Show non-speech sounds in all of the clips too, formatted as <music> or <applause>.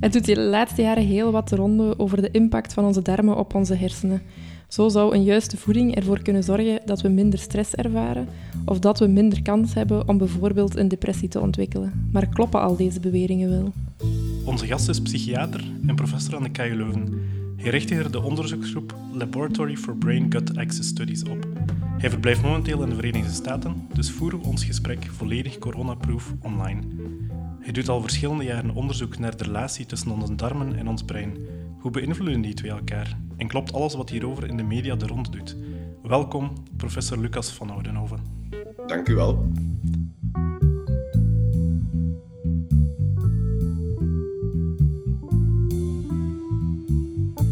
Het doet de laatste jaren heel wat de ronde over de impact van onze darmen op onze hersenen. Zo zou een juiste voeding ervoor kunnen zorgen dat we minder stress ervaren of dat we minder kans hebben om bijvoorbeeld een depressie te ontwikkelen. Maar kloppen al deze beweringen wel? Onze gast is psychiater en professor aan de KU Leuven. Hij richtte er de onderzoeksgroep Laboratory for Brain-Gut Access Studies op. Hij verblijft momenteel in de Verenigde Staten, dus voeren we ons gesprek volledig coronaproof online. Hij doet al verschillende jaren onderzoek naar de relatie tussen onze darmen en ons brein. Hoe beïnvloeden die twee elkaar? En klopt alles wat hierover in de media de ronde doet? Welkom, professor Lucas van Oudenhoven. Dank u wel.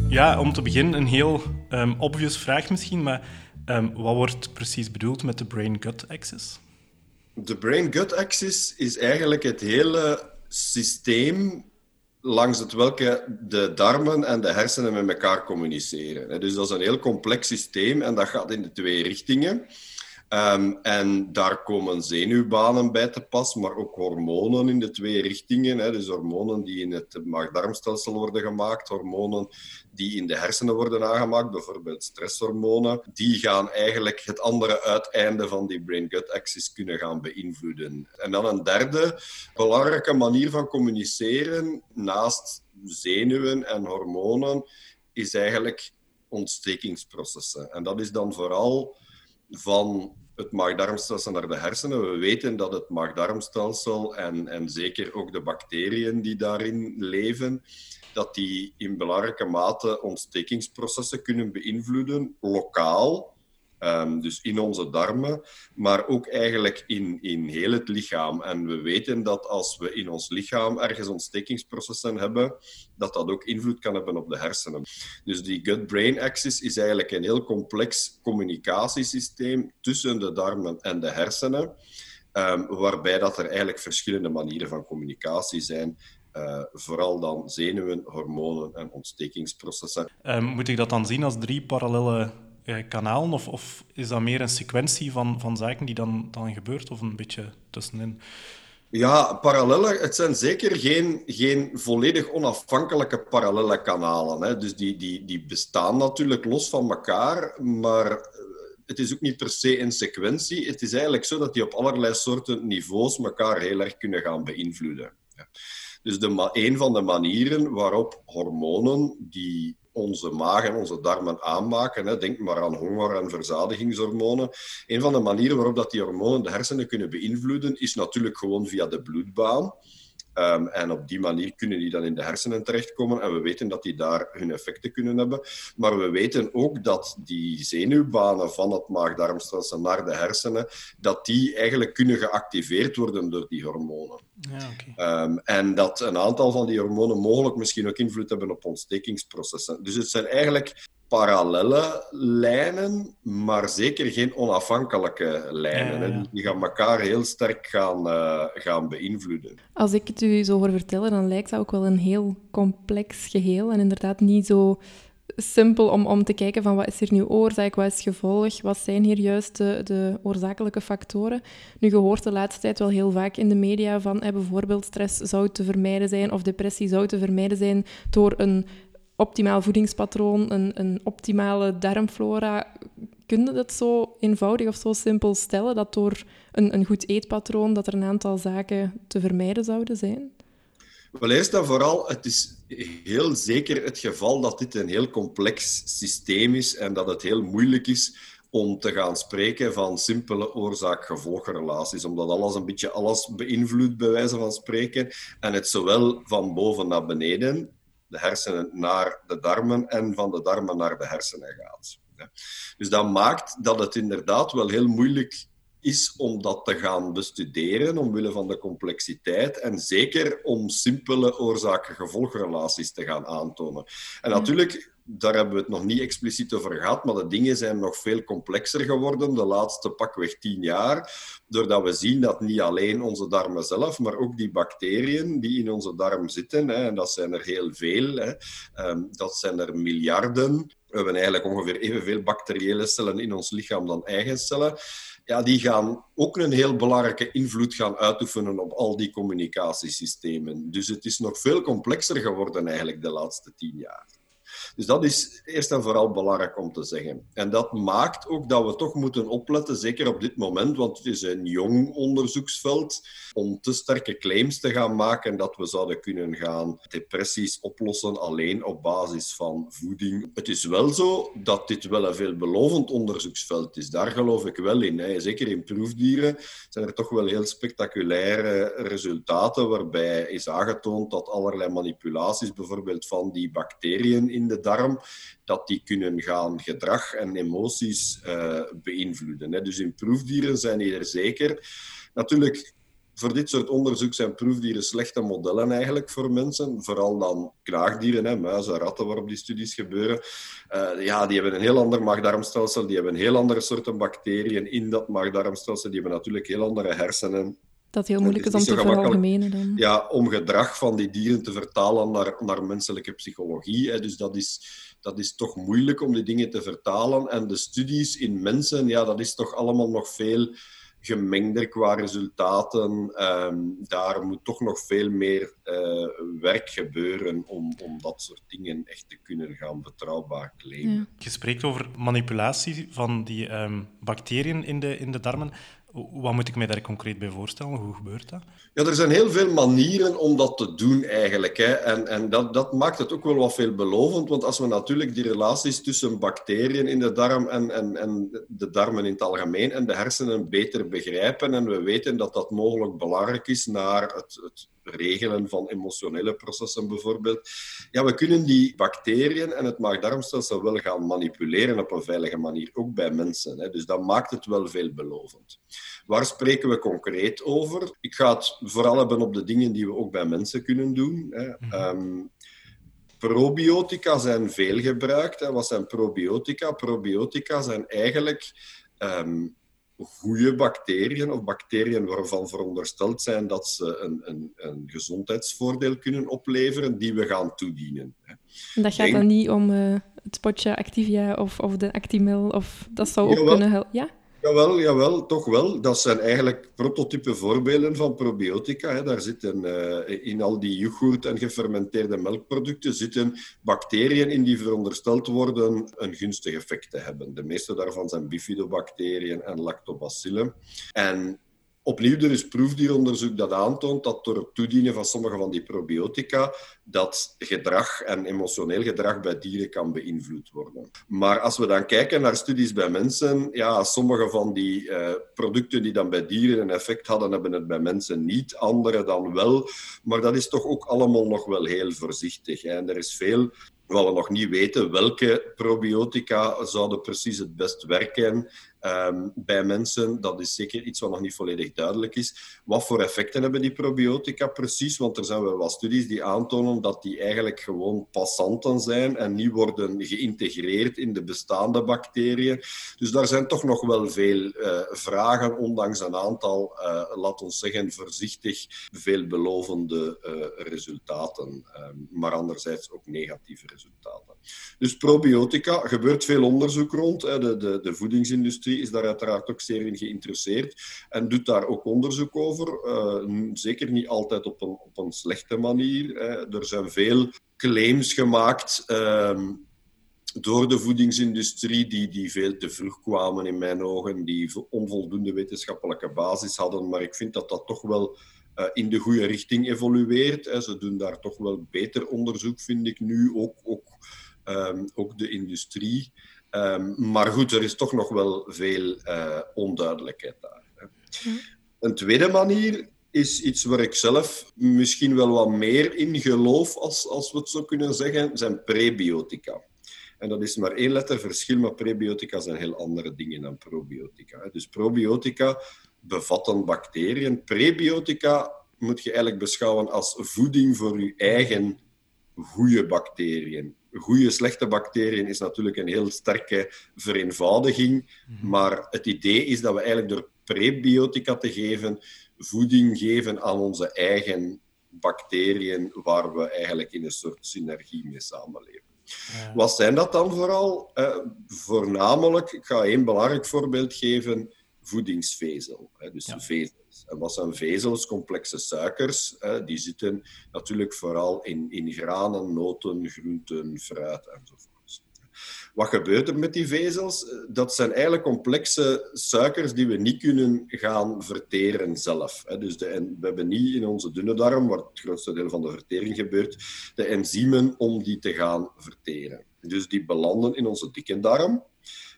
Ja, om te beginnen een heel um, obvious vraag misschien, maar um, wat wordt precies bedoeld met de brain-gut axis? De brain-gut axis is eigenlijk het hele systeem langs het welke de darmen en de hersenen met elkaar communiceren. Dus dat is een heel complex systeem en dat gaat in de twee richtingen. Ehm, en daar komen zenuwbanen bij te pas, maar ook hormonen in de twee richtingen. Hè. Dus hormonen die in het maag-darmstelsel worden gemaakt, hormonen die in de hersenen worden aangemaakt, bijvoorbeeld stresshormonen, die gaan eigenlijk het andere uiteinde van die brain-gut axis kunnen gaan beïnvloeden. En dan een derde belangrijke manier van communiceren, naast zenuwen en hormonen, is eigenlijk ontstekingsprocessen. En dat is dan vooral van het maagdarmstelsel naar de hersenen. We weten dat het maagdarmstelsel en, en zeker ook de bacteriën die daarin leven, dat die in belangrijke mate ontstekingsprocessen kunnen beïnvloeden, lokaal, Um, dus in onze darmen, maar ook eigenlijk in, in heel het lichaam. En we weten dat als we in ons lichaam ergens ontstekingsprocessen hebben, dat dat ook invloed kan hebben op de hersenen. Dus die gut-brain axis is eigenlijk een heel complex communicatiesysteem tussen de darmen en de hersenen, um, waarbij dat er eigenlijk verschillende manieren van communicatie zijn. Uh, vooral dan zenuwen, hormonen en ontstekingsprocessen. Um, moet ik dat dan zien als drie parallele kanalen? Of, of, is dat meer een sequentie van, van zaken die dan, dan gebeurt? Of een beetje tussenin? Ja, parallellen. Het zijn zeker geen, geen volledig onafhankelijke parallele kanalen. Hè. Dus die, die, die bestaan natuurlijk los van elkaar, maar eh, het is ook niet per se een sequentie. Het is eigenlijk zo dat die op allerlei soorten niveaus elkaar heel erg kunnen gaan beïnvloeden. Dus de, een van de manieren waarop hormonen die onze maag en onze darmen aanmaken. Hè. Denk maar aan honger- en verzadigingshormonen. Een van de manieren waarop dat die hormonen de hersenen kunnen beïnvloeden, is natuurlijk gewoon via de bloedbaan. Um, en op die manier kunnen die dan in de hersenen terechtkomen. En we weten dat die daar hun effecten kunnen hebben. Maar we weten ook dat die zenuwbanen van het maagdarmstelsel naar de hersenen, dat die eigenlijk kunnen geactiveerd worden door die hormonen. Ja, okay. um, en dat een aantal van die hormonen mogelijk misschien ook invloed hebben op ontstekingsprocessen. Dus het zijn eigenlijk parallele lijnen, maar zeker geen onafhankelijke lijnen. Ja, Die gaan elkaar heel sterk gaan, uh, gaan beïnvloeden. Als ik het u zo hoor vertellen, dan lijkt dat ook wel een heel complex geheel en inderdaad niet zo simpel om, om te kijken van wat is hier nu oorzaak, wat is gevolg, wat zijn hier juist de, de oorzakelijke factoren. Nu, je hoort de laatste tijd wel heel vaak in de media van eh, bijvoorbeeld stress zou te vermijden zijn of depressie zou te vermijden zijn door een optimaal voedingspatroon, een, een optimale darmflora. Kun je dat zo eenvoudig of zo simpel stellen, dat door een, een goed eetpatroon dat er een aantal zaken te vermijden zouden zijn? Wel, eerst en vooral, het is heel zeker het geval dat dit een heel complex systeem is en dat het heel moeilijk is om te gaan spreken van simpele oorzaak-gevolgrelaties, omdat alles een beetje alles beïnvloedt, bij wijze van spreken, en het zowel van boven naar beneden de hersenen naar de darmen en van de darmen naar de hersenen gaat. Dus dat maakt dat het inderdaad wel heel moeilijk is om dat te gaan bestuderen omwille van de complexiteit en zeker om simpele oorzaken-gevolgrelaties te gaan aantonen. En natuurlijk, daar hebben we het nog niet expliciet over gehad, maar de dingen zijn nog veel complexer geworden de laatste pakweg tien jaar, doordat we zien dat niet alleen onze darmen zelf, maar ook die bacteriën die in onze darm zitten, hè, en dat zijn er heel veel, hè, ehm, dat zijn er miljarden. We hebben eigenlijk ongeveer evenveel bacteriële cellen in ons lichaam dan eigen cellen ja, die gaan ook een heel belangrijke invloed gaan uitoefenen op al die communicatiesystemen. Dus het is nog veel complexer geworden eigenlijk de laatste tien jaar. Dus dat is eerst en vooral belangrijk om te zeggen. En dat maakt ook dat we toch moeten opletten, zeker op dit moment, want het is een jong onderzoeksveld, om te sterke claims te gaan maken dat we zouden kunnen gaan depressies oplossen alleen op basis van voeding. Het is wel zo dat dit wel een veelbelovend onderzoeksveld is. Daar geloof ik wel in. Hè. Zeker in proefdieren zijn er toch wel heel spectaculaire resultaten waarbij is aangetoond dat allerlei manipulaties, bijvoorbeeld van die bacteriën in de dat die kunnen gaan gedrag en emoties uh, beïnvloeden. Hè. Dus in proefdieren zijn die er zeker. Natuurlijk, voor dit soort onderzoek zijn proefdieren slechte modellen eigenlijk voor mensen. Vooral dan knaagdieren, hè, muizen, ratten waarop die studies gebeuren. Uh, ja, die hebben een heel ander maagdarmstelsel, die hebben een heel andere soorten bacteriën in dat maagdarmstelsel. Die hebben natuurlijk heel andere hersenen. Dat heel moeilijk is, is om te veralgemenen dan. Ja, om gedrag van die dieren te vertalen naar, naar menselijke psychologie. Hè. Dus dat is, dat is toch moeilijk om die dingen te vertalen. En de studies in mensen, ja, dat is toch allemaal nog veel gemengder qua resultaten. Ehm, daar moet toch nog veel meer uh, werk gebeuren om, om dat soort dingen echt te kunnen gaan betrouwbaar claimen. Je spreekt over manipulatie van die um, bacteriën in de, in de darmen. Wat moet ik mij daar concreet bij voorstellen? Hoe gebeurt dat? Ja, er zijn heel veel manieren om dat te doen eigenlijk. Hè. En, en dat, dat maakt het ook wel wat veelbelovend, want als we natuurlijk die relaties tussen bacteriën in de darm en, en, en de darmen in het algemeen en de hersenen beter begrijpen en we weten dat dat mogelijk belangrijk is naar het, het regelen van emotionele processen bijvoorbeeld. Ja, we kunnen die bacteriën en het maag-darmstelsel wel gaan manipuleren op een veilige manier, ook bij mensen. Hè. Dus dat maakt het wel veelbelovend. Waar spreken we concreet over? Ik ga het vooral hebben op de dingen die we ook bij mensen kunnen doen. Hè. Mhm. Ehm, probiotica zijn veel gebruikt. Hè. Wat zijn probiotica? Probiotica zijn eigenlijk um, goede bacteriën of bacteriën waarvan verondersteld zijn dat ze een, een, een gezondheidsvoordeel kunnen opleveren, die we gaan toedienen. En dat gaat dan niet om uh, het potje Activia of, of de Actimel, of dat zou ook kunnen helpen? Ja? Jawel, jawel, toch wel. Dat zijn eigenlijk prototype voorbeelden van probiotica. Hè. Daar zitten uh, in al die yoghurt en gefermenteerde melkproducten zitten bacteriën in die verondersteld worden een gunstig effect te hebben. De meeste daarvan zijn bifidobacteriën en lactobacillen. En Opnieuw, er is proefdieronderzoek dat aantoont dat door het toedienen van sommige van die probiotica dat gedrag en emotioneel gedrag bij dieren kan beïnvloed worden. Maar als we dan kijken naar studies bij mensen, ja, sommige van die uh, producten die dan bij dieren een effect hadden, hebben het bij mensen niet, andere dan wel. Maar dat is toch ook allemaal nog wel heel voorzichtig. Hè. En er is veel wat we nog niet weten, welke probiotica zouden precies het best werken um, bij mensen. Dat is zeker iets wat nog niet volledig duidelijk is. Wat voor effecten hebben die probiotica precies? Want er zijn wel wat studies die aantonen dat die eigenlijk gewoon passanten zijn en niet worden geïntegreerd in de bestaande bacteriën. Dus daar zijn toch nog wel veel uh, vragen, ondanks een aantal, uh, laat ons zeggen, voorzichtig veelbelovende uh, resultaten. Um, maar anderzijds ook negatieve resultaten. Dus probiotica, gebeurt veel onderzoek rond. De, de, de voedingsindustrie is daar uiteraard ook zeer in geïnteresseerd en doet daar ook onderzoek over. Uh, zeker niet altijd op een, op een slechte manier. Er zijn veel claims gemaakt. Uh, door de voedingsindustrie, die, die veel te vroeg kwamen in mijn ogen, die onvoldoende wetenschappelijke basis hadden. Maar ik vind dat dat toch wel uh, in de goede richting evolueert. Hè. Ze doen daar toch wel beter onderzoek, vind ik nu, ook, ook, um, ook de industrie. Um, maar goed, er is toch nog wel veel uh, onduidelijkheid daar. Hè. Een tweede manier is iets waar ik zelf misschien wel wat meer in geloof, als, als we het zo kunnen zeggen, zijn prebiotica. En dat is maar één letter verschil, maar prebiotica zijn heel andere dingen dan probiotica. Dus probiotica bevatten bacteriën. Prebiotica moet je eigenlijk beschouwen als voeding voor je eigen goede bacteriën goede, slechte bacteriën is natuurlijk een heel sterke vereenvoudiging. Mhm. Maar het idee is dat we eigenlijk door prebiotica te geven, voeding geven aan onze eigen bacteriën, waar we eigenlijk in een soort synergie mee samenleven. Wat zijn dat dan vooral? Uh, voornamelijk, ik ga één belangrijk voorbeeld geven, voedingsvezel. Hè, dus vezels. Wat zijn vezels? Complexe suikers. Hè, die zitten natuurlijk vooral in, in granen, noten, groenten, fruit enzovoort. Wat gebeurt er met die vezels? Dat zijn eigenlijk complexe suikers die we niet kunnen gaan verteren zelf. Dus de, we hebben niet in onze dunne darm, waar het grootste deel van de vertering gebeurt, de enzymen om die te gaan verteren. Dus die belanden in onze dikke darm,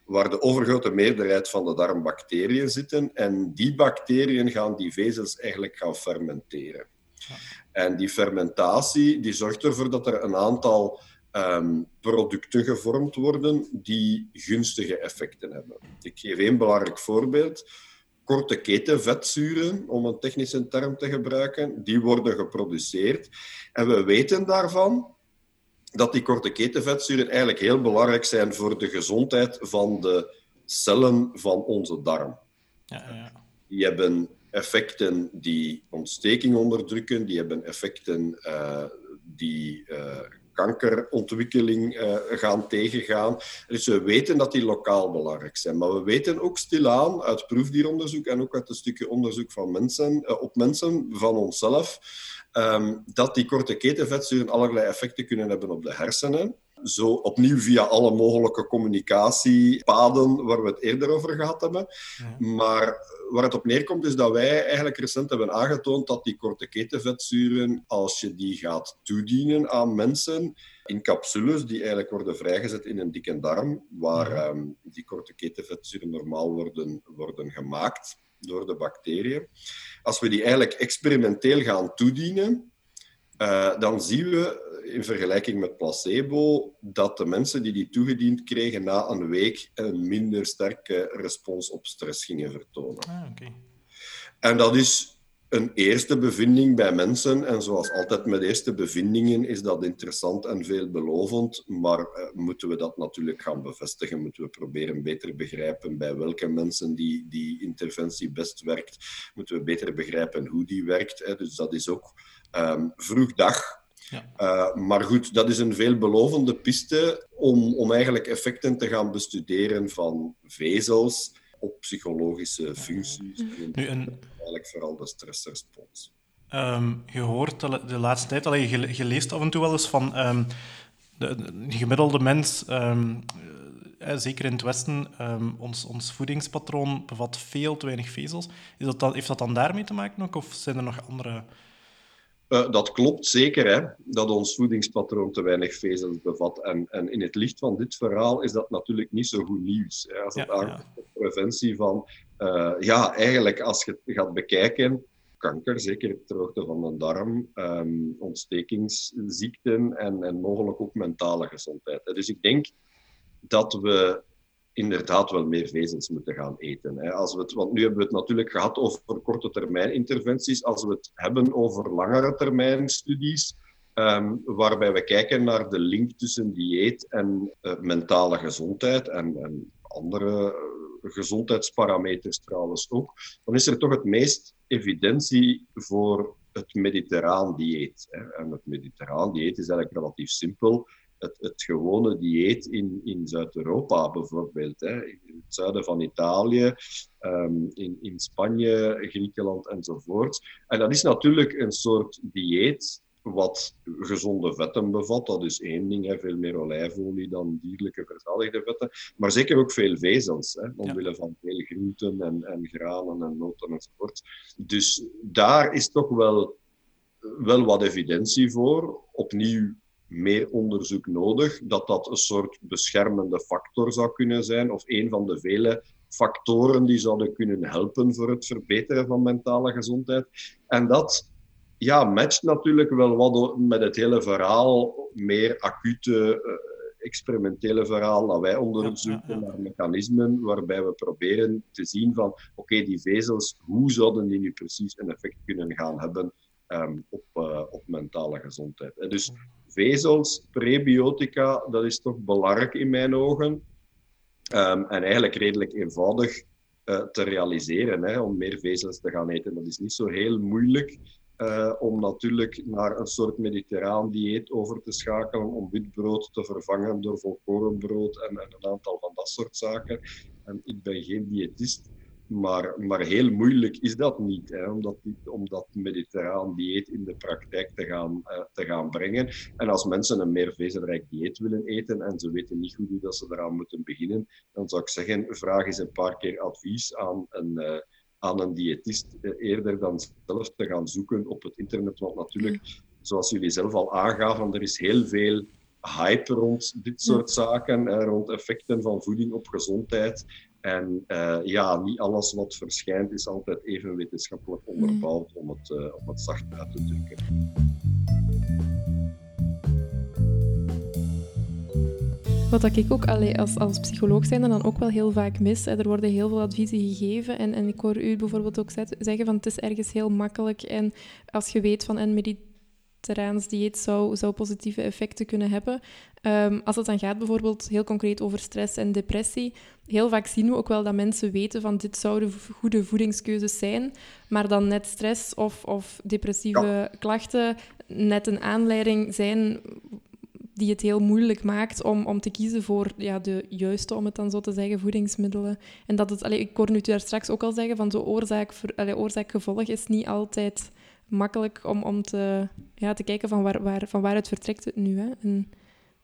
waar de overgrote meerderheid van de darmbacteriën zitten. En die bacteriën gaan die vezels eigenlijk gaan fermenteren. En die fermentatie die zorgt ervoor dat er een aantal um, producten gevormd worden die gunstige effecten hebben. Ik geef één belangrijk voorbeeld. Korte ketenvetzuren, om een technische term te gebruiken, die worden geproduceerd. En we weten daarvan dat die korte ketenvetzuren eigenlijk heel belangrijk zijn voor de gezondheid van de cellen van onze darm. Ja, ja. Die hebben effecten die ontsteking onderdrukken, die hebben effecten uh, die uh, kankerontwikkeling uh, gaan tegengaan. Dus we weten dat die lokaal belangrijk zijn. Maar we weten ook stilaan uit proefdieronderzoek en ook uit een stukje onderzoek van mensen, op mensen van onszelf, um, dat die korte ketenvetzuren allerlei effecten kunnen hebben op de hersenen. Zo opnieuw via alle mogelijke communicatiepaden waar we het eerder over gehad hebben. Maar waar het op neerkomt is dat wij eigenlijk recent hebben aangetoond dat die korte ketenvetzuren, als je die gaat toedienen aan mensen in capsules die eigenlijk worden vrijgezet in een dikke darm, waar um, die korte ketenvetzuren normaal worden, worden gemaakt door de bacteriën. Als we die eigenlijk experimenteel gaan toedienen, uh, dan zien we in vergelijking met placebo dat de mensen die die toegediend kregen na een week een minder sterke respons op stress gingen vertonen. Ah, okay. En dat is een eerste bevinding bij mensen. En zoals altijd met eerste bevindingen is dat interessant en veelbelovend. Maar uh, moeten we dat natuurlijk gaan bevestigen? Moeten we proberen beter begrijpen bij welke mensen die, die interventie best werkt? Moeten we beter begrijpen hoe die werkt? Hè? Dus dat is ook um, vroeg dag. Ja. Uh, maar goed, dat is een veelbelovende piste om, om eigenlijk effecten te gaan bestuderen van vezels op psychologische functies. Mhm. Nu, en... Eigenlijk vooral de stressrespons. Um, je hoort de laatste tijd, allee, je, je, leest af en toe wel eens van um, de, de, gemiddelde mens, um, eh, zeker in het Westen, ons, ons voedingspatroon bevat veel te weinig vezels. Is dat dan, heeft dat dan daarmee te maken ook, of zijn er nog andere uh, dat klopt zeker, hè, dat ons voedingspatroon te weinig vezels bevat. En, en in het licht van dit verhaal is dat natuurlijk niet zo goed nieuws. Hè, als het ja, aankomt op preventie van... Uh, ja, eigenlijk als je het gaat bekijken, kanker, zeker droogte van de darm, um, ontstekingsziekten en, en mogelijk ook mentale gezondheid. Dus ik denk dat we inderdaad wel meer vezels moeten gaan eten. Hè. Als we het, want nu hebben we het natuurlijk gehad over korte termijn interventies. Als we het hebben over langere termijn studies, um, waarbij we kijken naar de link tussen dieet en uh, mentale gezondheid en, en andere uh, gezondheidsparameters trouwens ook, dan is er toch het meest evidentie voor het mediterraan dieet. Hè. En het mediterraan dieet is eigenlijk relatief simpel het, het gewone dieet in, in Zuid-Europa bijvoorbeeld. Hè. In het zuiden van Italië, um, in, in Spanje, Griekenland enzovoort. En dat is natuurlijk een soort dieet wat gezonde vetten bevat. Dat is één ding, hè. veel meer olijfolie dan dierlijke verzadigde vetten. Maar zeker ook veel vezels, hè, omwille van veel groenten en, en granen en noten enzovoort. Dus daar is toch wel, wel wat evidentie voor. Opnieuw meer onderzoek nodig, dat dat een soort beschermende factor zou kunnen zijn, of een van de vele factoren die zouden kunnen helpen voor het verbeteren van mentale gezondheid. En dat ja, matcht natuurlijk wel wat met het hele verhaal, meer acute, uh, experimentele verhaal, dat wij onderzoeken naar mechanismen waarbij we proberen te zien van, oké, die vezels, hoe zouden die nu precies een effect kunnen gaan hebben ehm, op, op mentale gezondheid. Dus vezels, prebiotica, dat is toch belangrijk in mijn ogen. Ehm, en eigenlijk redelijk eenvoudig te realiseren hè, om meer vezels te gaan eten. Dat is niet zo heel moeilijk. Uh, om natuurlijk naar een soort mediterraan dieet over te schakelen, om wit brood te vervangen door volkorenbrood en, en, een aantal van dat soort zaken. En ik ben geen diëtist, maar, maar heel moeilijk is dat niet, hè, om, dat, om dat mediterraan dieet in de praktijk te gaan, uh, te gaan brengen. En als mensen een meer vezelrijk dieet willen eten en ze weten niet goed hoe dat ze eraan moeten beginnen, dan zou ik zeggen, vraag eens een paar keer advies aan een... Uh, aan een diëtist eh, eerder dan zelf te gaan zoeken op het internet. Want natuurlijk, zoals jullie zelf al aangaven, er is heel veel hype rond dit soort zaken, eh, rond effecten van voeding op gezondheid. En uh, ja, niet alles wat verschijnt is altijd even wetenschappelijk onderbouwd, om het, uh, om het zacht uit te drukken. Wat ik ook als, als psycholoog zijn dan ook wel heel vaak mis. Er worden heel veel adviezen gegeven. En, en ik hoor u bijvoorbeeld ook zeggen van het is ergens heel makkelijk. En als je weet van een mediterraans dieet zou, zou positieve effecten kunnen hebben. Um, als het dan gaat bijvoorbeeld heel concreet over stress en depressie, heel vaak zien we ook wel dat mensen weten van dit zouden goede voedingskeuzes zijn, maar dan net stress of, of depressieve klachten net een aanleiding zijn die het heel moeilijk maakt om, om te kiezen voor ja, de juiste, om het dan zo te zeggen, voedingsmiddelen. En dat het, allee, ik hoorde u daar straks ook al zeggen, van de oorzaak-gevolg oorzaak is niet altijd makkelijk om, om te, ja, te kijken van, waar, waar, van waaruit vertrekt het nu. Hè? En...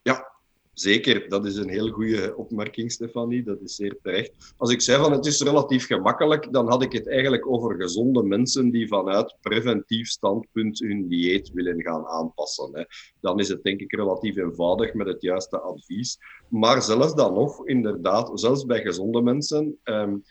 Ja, Zeker, dat is een heel goede opmerking, Stefanie. Dat is zeer terecht. Als ik zei van het is relatief gemakkelijk, dan had ik het eigenlijk over gezonde mensen die vanuit preventief standpunt hun dieet willen gaan aanpassen. Hè. Dan is het denk ik relatief eenvoudig met het juiste advies. Maar zelfs dan nog, inderdaad, zelfs bij gezonde mensen. Um,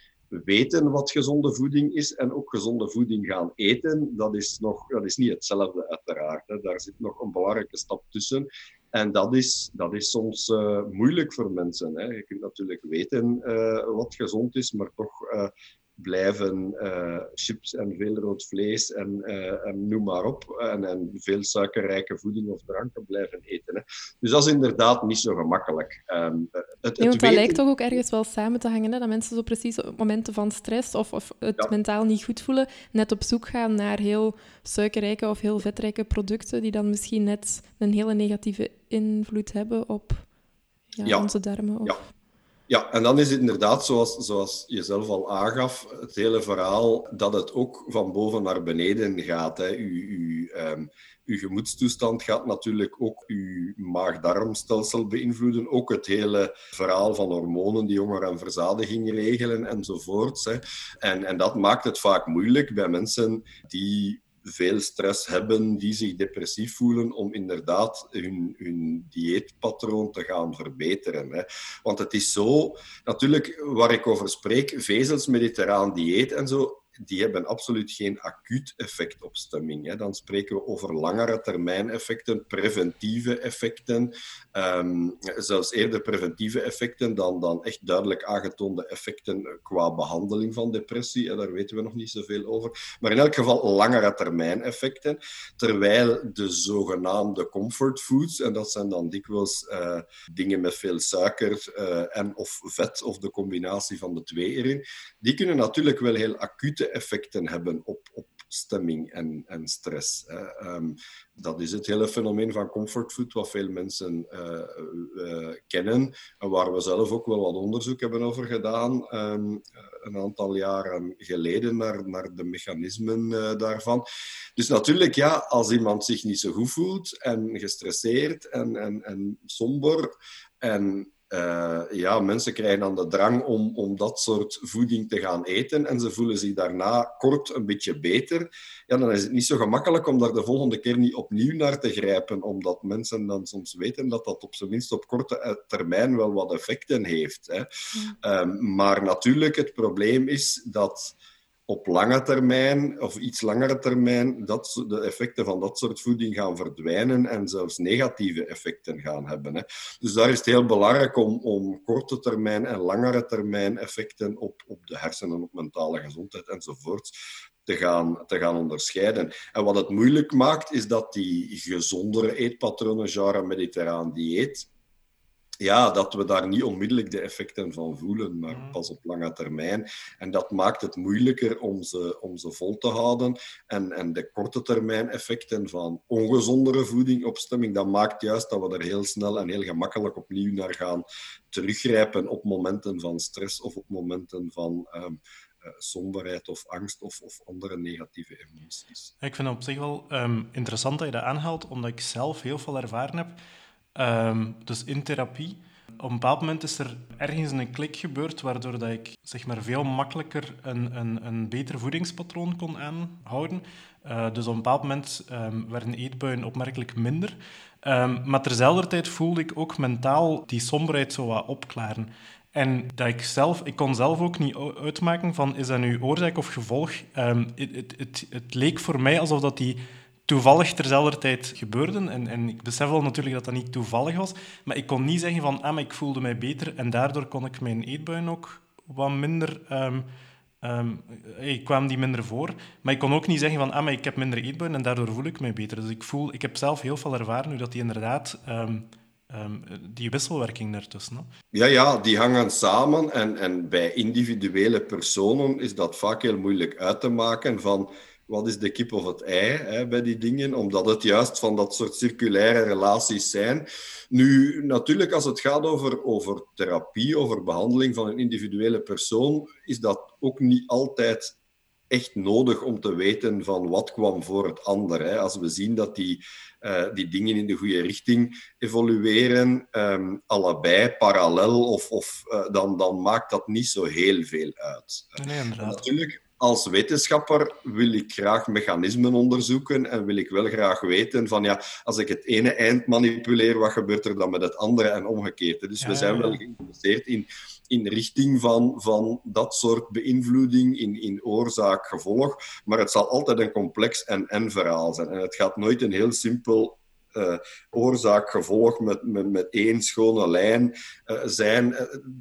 weten wat gezonde voeding is en ook gezonde voeding gaan eten, dat is, nog, dat is niet hetzelfde uiteraard. Daar zit nog een belangrijke stap tussen. En dat is, dat is soms uh, moeilijk voor mensen. Hè. Je kunt natuurlijk weten uh, wat gezond is, maar toch uh, blijven uh, chips en veel rood vlees en, uh, en noem maar op. En, en, veel suikerrijke voeding of dranken blijven eten. Hè. Dus dat is inderdaad niet zo gemakkelijk. Um, het, het dat lijkt toch ook ergens wel samen te hangen, hè? dat mensen zo precies op momenten van stress of, of het ja. mentaal niet goed voelen, net op zoek gaan naar heel suikerrijke of heel vetrijke producten die dan misschien net een hele negatieve invloed hebben op ja, ja. onze darmen. Of... Ja, en dan is het inderdaad, zoals, zoals je zelf al aangaf, het hele verhaal dat het ook van boven naar beneden gaat. Hè. Uw, uw, um, uw gemoedstoestand gaat natuurlijk ook uw maag-darmstelsel beïnvloeden. Ook het hele verhaal van hormonen die honger en verzadiging regelen enzovoorts. Hè. En, en dat maakt het vaak moeilijk bij mensen die veel stress hebben, die zich depressief voelen, om inderdaad hun, hun dieetpatroon te gaan verbeteren. Hè. Want het is zo, natuurlijk, waar ik over spreek, vezels, mediterraan dieet en zo, die hebben absoluut geen acuut effect op stemming. Hè. Dan spreken we over langere termijn effecten, preventieve effecten, um, zelfs eerder preventieve effecten dan, dan echt duidelijk aangetoonde effecten qua behandeling van depressie. En daar weten we nog niet zoveel over. Maar in elk geval langere termijn effecten. Terwijl de zogenaamde comfort foods, en dat zijn dan dikwijls uh, dingen met veel suiker uh, en of vet, of de combinatie van de twee erin, die kunnen natuurlijk wel heel acute effecten hebben op, op stemming en, en stress. Um, dat is het hele fenomeen van comfortfood, wat veel mensen uh, uh, kennen en waar we zelf ook wel wat onderzoek hebben over gedaan um, een aantal jaren geleden naar, naar de mechanismen uh, daarvan. Dus natuurlijk, ja, als iemand zich niet zo goed voelt en gestresseerd en, en, en somber en uh, ja, mensen krijgen dan de drang om, om dat soort voeding te gaan eten en ze voelen zich daarna kort een beetje beter. Ja, dan is het niet zo gemakkelijk om daar de volgende keer niet opnieuw naar te grijpen, omdat mensen dan soms weten dat dat op zijn minst op korte eh, termijn wel wat effecten heeft. Hè. Ja. Um, maar natuurlijk, het probleem is dat op lange termijn of iets langere termijn dat de effecten van dat soort voeding gaan verdwijnen en zelfs negatieve effecten gaan hebben. Hè. Dus daar is het heel belangrijk om, om korte termijn en langere termijn effecten op, op de hersenen, op mentale gezondheid enzovoort te gaan, te gaan onderscheiden. En wat het moeilijk maakt, is dat die gezondere eetpatronen, genre mediterraan dieet, ja, dat we daar niet onmiddellijk de effecten van voelen, maar mm. pas op lange termijn. En dat maakt het moeilijker om ze, om ze vol te houden. En, en de korte termijn effecten van ongezondere voedingopstemming, dat maakt juist dat we er heel snel en heel gemakkelijk opnieuw naar gaan teruggrijpen op momenten van stress of op momenten van um, somberheid of angst of, of, andere negatieve emoties. Ik vind het op zich wel um, interessant dat je dat aanhaalt, omdat ik zelf heel veel ervaren heb Ehm, dus in therapie. Op een bepaald moment is er ergens een klik gebeurd, waardoor dat ik zeg maar, veel makkelijker een, een, een beter voedingspatroon kon aanhouden. Uh, dus op een bepaald moment um, werden eetbuien opmerkelijk minder. Um, maar terzelfde tijd voelde ik ook mentaal die somberheid zo wat opklaren. En dat ik zelf, ik kon zelf ook niet uitmaken van is dat nu oorzaak of gevolg. het, het, het, het leek voor mij alsof dat die toevallig terzelfde tijd gebeurden. En, en ik besef wel natuurlijk dat dat niet toevallig was. Maar ik kon niet zeggen van, ah, ik voelde mij beter en daardoor kon ik mijn eetbuien ook wat minder... Um, um, ik kwam die minder voor. Maar ik kon ook niet zeggen van, ah, ik heb minder eetbuien en daardoor voel ik mij beter. Dus ik, voel, ik heb zelf heel veel ervaren nu dat die inderdaad... Um, die wisselwerking daartussen. Ja, ja, die hangen samen. En, en bij individuele personen is dat vaak heel moeilijk uit te maken van wat is de kip of het ei hè, bij die dingen, omdat het juist van dat soort circulaire relaties zijn. Nu, natuurlijk, als het gaat over, over therapie, over behandeling van een individuele persoon, is dat ook niet altijd echt nodig om te weten van wat kwam voor het ander. Hè. Als we zien dat die, uh, die dingen in de goede richting evolueren, um, allebei parallel, of, of, uh, dan, dan maakt dat niet zo heel veel uit. Nee, inderdaad. Natuurlijk, als wetenschapper wil ik graag mechanismen onderzoeken en wil ik wel graag weten van ja, als ik het ene eind manipuleer, wat gebeurt er dan met het andere en omgekeerd. Dus we zijn wel geïnteresseerd in, in richting van, van dat soort beïnvloeding, in, in oorzaak-gevolg, maar het zal altijd een complex en-en verhaal zijn. En het gaat nooit een heel simpel oorzaak-gevolg met, met, met één schone lijn uh, zijn. Uh,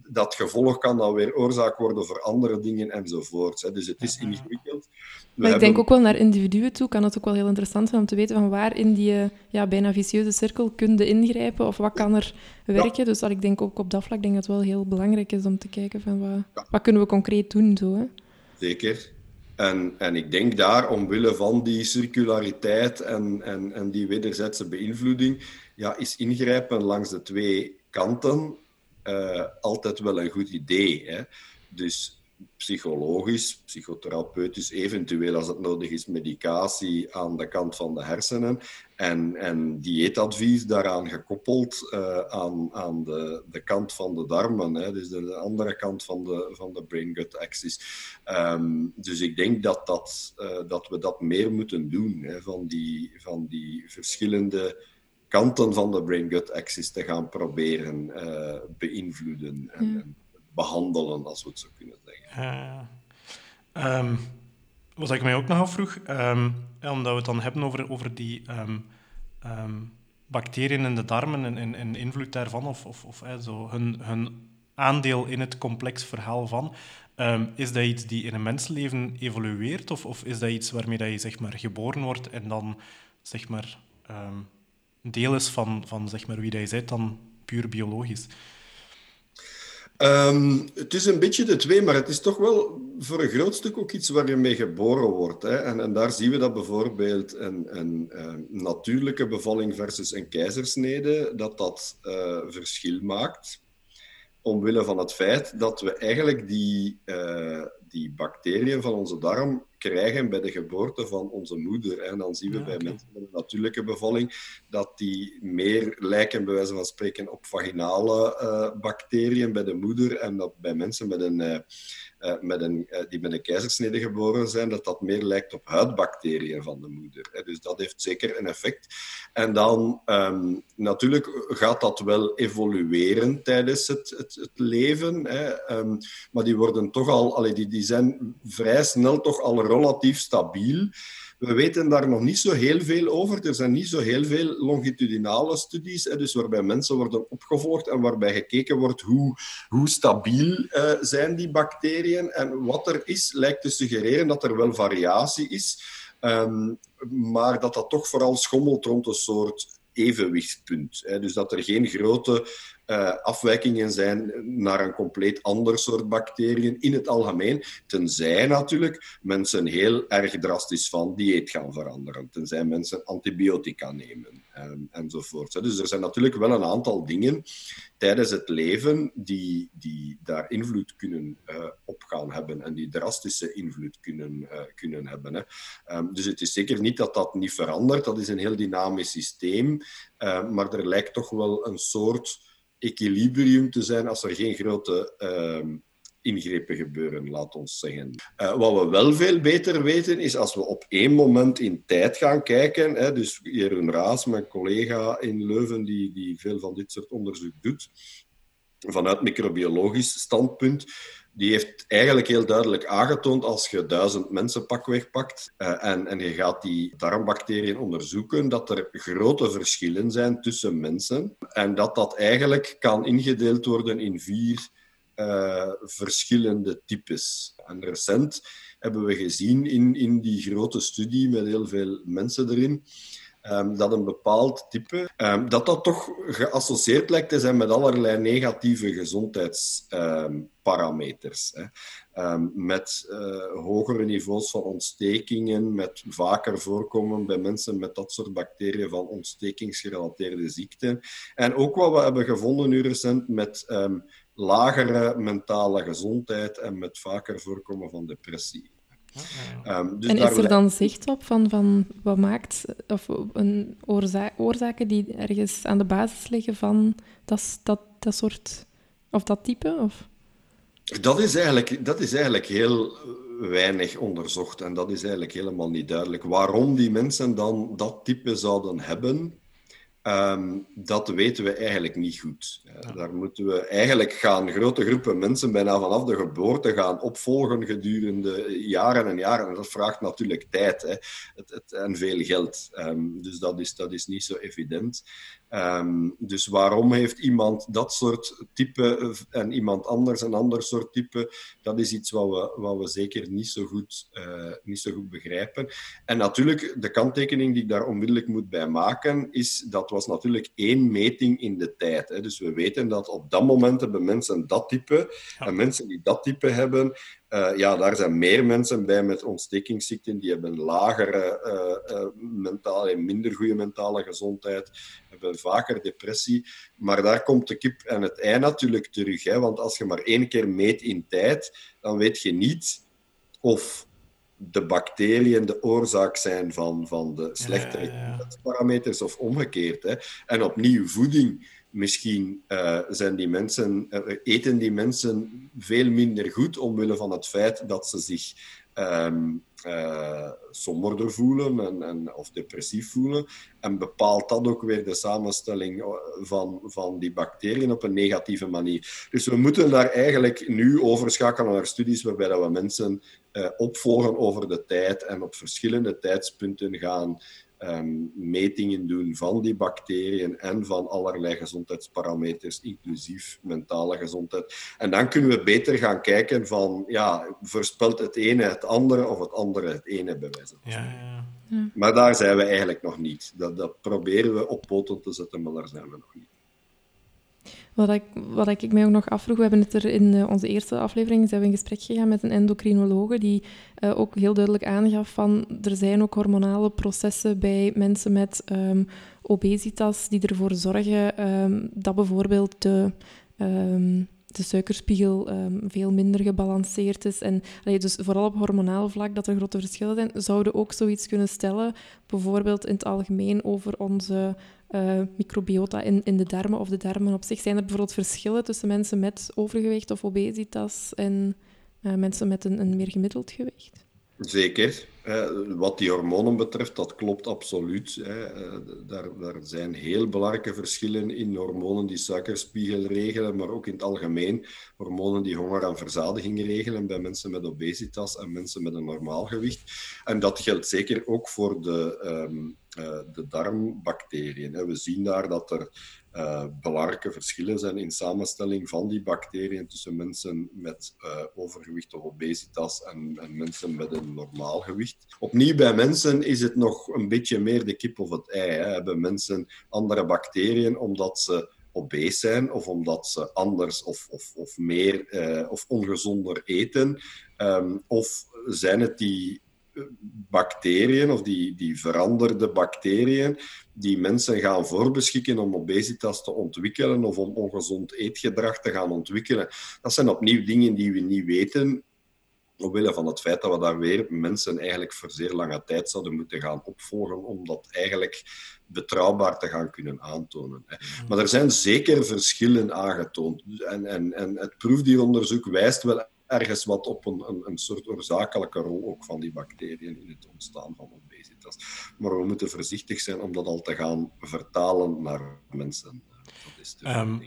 dat gevolg kan dan weer oorzaak worden voor andere dingen enzovoort. Hè. Dus het is ingewikkeld. We maar ik denk ook wel naar individuen toe kan het ook wel heel interessant zijn om te weten van waar in die ja, bijna vicieuze cirkel kun je ingrijpen of wat kan er werken. Ja. Dus dat ik denk ook op dat vlak denk dat het wel heel belangrijk is om te kijken van wat, ja. wat kunnen we concreet doen. Zo, hè. Zeker. En, en ik denk daar, omwille van die circulariteit en, en, en die wederzijdse beïnvloeding, ja, is ingrijpen langs de twee kanten uh, altijd wel een goed idee. Hè? Dus psychologisch, psychotherapeutisch, eventueel als het nodig is, medicatie aan de kant van de hersenen en, en dieetadvies daaraan gekoppeld uh, aan, aan de, de kant van de darmen, hè, dus de, andere kant van de, van de brain-gut axis. Um, dus ik denk dat, dat, uh, dat we dat meer moeten doen, hè, van, die, van die verschillende kanten van de brain-gut axis te gaan proberen uh, beïnvloeden en, behandelen, als we het zo kunnen zeggen. Um, wat ik mij ook nog afvroeg, um, omdat we het dan hebben over, over die um, um, bacteriën in de darmen en, en, en invloed daarvan, of, of, of zo, hun, hun aandeel in het complex verhaal van. is dat iets die in een mensenleven evolueert, of, of is dat iets waarmee dat je zeg maar, geboren wordt en dan zeg maar, deel is van, van zeg maar, wie dat je bent, dan puur biologisch? Um, het is een beetje de twee, maar het is toch wel voor een groot stuk ook iets waar je mee geboren wordt. Hè? En, en, daar zien we dat bijvoorbeeld een, natuurlijke bevalling versus een keizersnede, dat dat uh, verschil maakt. Omwille van het feit dat we eigenlijk die, uh, die bacteriën van onze darm krijgen bij de geboorte van onze moeder. En dan zien we ja, bij okay. mensen met een natuurlijke bevalling dat die meer lijken, bij wijze van spreken, op vaginale uh, bacteriën bij de moeder. En dat bij mensen met een, uh, uh, met een, die met een keizersnede geboren zijn, dat dat meer lijkt op huidbacteriën van de moeder. Dus dat heeft zeker een effect. En dan um, natuurlijk gaat dat wel evolueren tijdens het, het, het leven. Hè. Um, maar die worden toch al, allee, die, die zijn vrij snel toch al relatief stabiel. We we weten daar nog niet zo heel veel over. Er zijn niet zo heel veel longitudinale studies, dus waarbij mensen worden opgevolgd en waarbij gekeken wordt hoe, hoe stabiel uh, zijn die bacteriën. En wat er is, lijkt te suggereren dat er wel variatie is, um, maar dat dat toch vooral schommelt rond een soort evenwichtpunt. Dus dat er geen grote uh, afwijkingen zijn naar een compleet ander soort bacteriën in het algemeen. Tenzij natuurlijk mensen heel erg drastisch van dieet gaan veranderen. Tenzij mensen antibiotica nemen um, enzovoort. Dus er zijn natuurlijk wel een aantal dingen tijdens het leven die, die daar invloed kunnen uh, op gaan hebben en die drastische invloed kunnen, uh, kunnen hebben. Hè. Um, dus het is zeker niet dat dat niet verandert. Dat is een heel dynamisch systeem. Maar er lijkt toch wel een soort equilibrium te zijn als er geen grote uh, ingrepen gebeuren, laat ons zeggen. Uh, wat we wel veel beter weten, is als we op één moment in tijd gaan kijken. Hè, dus Jeroen Raas, mijn collega in Leuven, die, die veel van dit soort onderzoek doet, vanuit microbiologisch standpunt, die heeft eigenlijk heel duidelijk aangetoond als je duizend mensen pakweg pakt uh, en, en je gaat die darmbacteriën onderzoeken, dat er grote verschillen zijn tussen mensen en dat dat eigenlijk kan ingedeeld worden in vier uh, verschillende types. En recent hebben we gezien in, in die grote studie met heel veel mensen erin, Um, dat een bepaald type, um, dat dat toch geassocieerd lijkt te zijn met allerlei negatieve gezondheidsparameters. Um, met uh, hogere niveaus van ontstekingen, met vaker voorkomen bij mensen met dat soort bacteriën van ontstekingsgerelateerde ziekten. En ook wat we hebben gevonden nu recent met lagere mentale gezondheid en met vaker voorkomen van depressie. Um, dus en is er dan zicht op van, van wat maakt, of een oorza oorzaken die ergens aan de basis liggen van dat, dat, dat soort, of dat type? Of? Dat, is eigenlijk, dat is eigenlijk heel weinig onderzocht en dat is eigenlijk helemaal niet duidelijk. Waarom die mensen dan dat type zouden hebben, Um, dat weten we eigenlijk niet goed. Uh, daar moeten we eigenlijk gaan grote groepen mensen bijna vanaf de geboorte gaan opvolgen gedurende jaren en jaren. En dat vraagt natuurlijk tijd hè. Het, het, en veel geld. Um, dus dat is, dat is niet zo evident. Um, dus waarom heeft iemand dat soort type en iemand anders een ander soort type? Dat is iets wat we, wat we zeker niet zo, goed, uh, niet zo goed begrijpen. En natuurlijk, de kanttekening die ik daar onmiddellijk moet bij maken, is dat was natuurlijk één meting in de tijd. Hè. Dus we weten dat op dat moment hebben mensen dat type. Ja. En mensen die dat type hebben, uh, ja, daar zijn meer mensen bij met ontstekingsziekten. Die hebben lagere uh, uh, mentale en minder goede mentale gezondheid. Hebben vaker depressie. Maar daar komt de kip en het ei natuurlijk terug. Hè, want als je maar één keer meet in tijd, dan weet je niet of de bacteriën de oorzaak zijn van, van de slechtere ja, ja, parameters of omgekeerd. Hè. En opnieuw, voeding. Misschien uh, zijn die mensen, uh, eten die mensen veel minder goed omwille van het feit dat ze zich um, somberder voelen en, en, of depressief voelen. En bepaalt dat ook weer de samenstelling van, van die bacteriën op een negatieve manier. Dus we moeten daar eigenlijk nu overschakelen naar studies waarbij dat we mensen opvolgen over de tijd en op verschillende tijdspunten gaan um, metingen doen van die bacteriën en van allerlei gezondheidsparameters, inclusief mentale gezondheid. En dan kunnen we beter gaan kijken van, ja, voorspelt het ene het andere of het andere het ene bewijzen. Ja, ja. ja. Maar daar zijn we eigenlijk nog niet. Dat, dat proberen we op poten te zetten, maar daar zijn we nog niet. Wat ik, wat ik mij ook nog afvroeg, we hebben het er in uh, onze eerste aflevering zijn we in gesprek gegaan met een endocrinologe die uh, ook heel duidelijk aangaf van er zijn ook hormonale processen bij mensen met um, obesitas die ervoor zorgen um, dat bijvoorbeeld de, um, de suikerspiegel veel minder gebalanceerd is. En allee, dus vooral op hormonaal vlak dat er grote verschillen zijn, zouden ook zoiets kunnen stellen, bijvoorbeeld in het algemeen over onze uh, microbiota in, in de darmen of de darmen op zich. Zijn er bijvoorbeeld verschillen tussen mensen met overgewicht of obesitas en uh, mensen met een, een meer gemiddeld gewicht? Zeker. Wat die hormonen betreft, dat klopt absoluut. Daar, daar, zijn heel belangrijke verschillen in hormonen die suikerspiegel regelen, maar ook in het algemeen hormonen die honger en verzadiging regelen bij mensen met obesitas en mensen met een normaal gewicht. En dat geldt zeker ook voor de, ehm, eh, de darmbacteriën. We zien daar dat er uh, belangrijke verschillen zijn in samenstelling van die bacteriën tussen mensen met overgewicht of obesitas en, mensen met een normaal gewicht. Opnieuw bij mensen is het nog een beetje meer de kip of het ei. Hè. Hebben mensen andere bacteriën omdat ze obese zijn of omdat ze anders of, of, of meer uh, of ongezonder eten? Um, of zijn het die bacteriën of die, die veranderde bacteriën die mensen gaan voorbeschikken om obesitas te ontwikkelen of om ongezond eetgedrag te gaan ontwikkelen. Dat zijn opnieuw dingen die we niet weten, omwille van het feit dat we daar weer mensen eigenlijk voor zeer lange tijd zouden moeten gaan opvolgen om dat eigenlijk betrouwbaar te gaan kunnen aantonen. Maar er zijn zeker verschillen aangetoond. En, en, en het proefdieronderzoek wijst wel ergens wat op een, een, een, soort oorzakelijke rol ook van die bacteriën in het ontstaan van obesitas. Maar we moeten voorzichtig zijn om dat al te gaan vertalen naar mensen. Dat is um,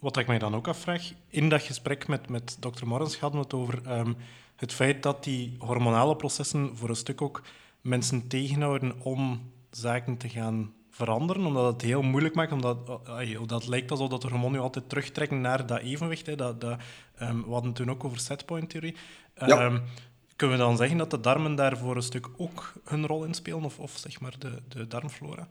wat ik mij dan ook afvraag, in dat gesprek met, met dokter Morgens hadden we het over um, het feit dat die hormonale processen voor een stuk ook mensen tegenhouden om zaken te gaan veranderen, omdat het heel moeilijk maakt, omdat dat lijkt alsof dat de hormonen je altijd terugtrekken naar dat evenwicht. Hè, dat, dat, um, we hadden toen ook over setpoint-theorie. Um, Kunnen we dan zeggen dat de darmen daar voor een stuk ook hun rol in spelen, of, of zeg maar de, de darmflora?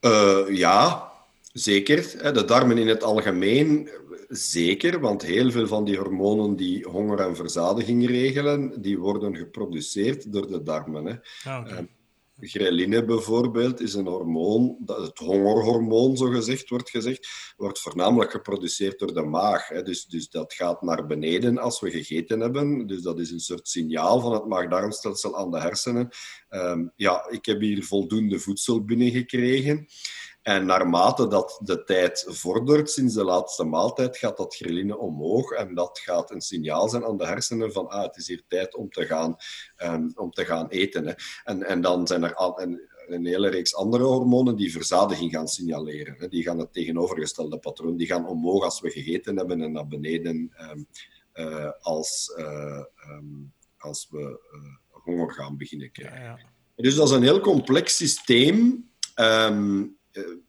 Uh, ja, zeker. De darmen in het algemeen zeker, want heel veel van die hormonen die honger en verzadiging regelen, die worden geproduceerd door de darmen. Hè. Ah, okay. Ghreline bijvoorbeeld is een hormoon, dat het hongerhormoon zo gezegd wordt gezegd, wordt voornamelijk geproduceerd door de maag. Hè. Dus, dus dat gaat naar beneden als we gegeten hebben. Dus dat is een soort signaal van het maag-darmstelsel aan de hersenen. Um, ja, ik heb hier voldoende voedsel binnengekregen. En naarmate dat de tijd vordert, sinds de laatste maaltijd, gaat dat ghreline omhoog. En dat gaat een signaal zijn aan de hersenen van ah, het is hier tijd om te gaan, um, om te gaan eten. Hè. En, en dan zijn er al, een, een hele reeks andere hormonen die verzadiging gaan signaleren. Hè. Die gaan het tegenovergestelde patroon. Die gaan omhoog als we gegeten hebben en naar beneden um, uh, als, uh, um, als we uh, honger gaan beginnen krijgen. Ja, ja. Dus dat is een heel complex systeem. Um,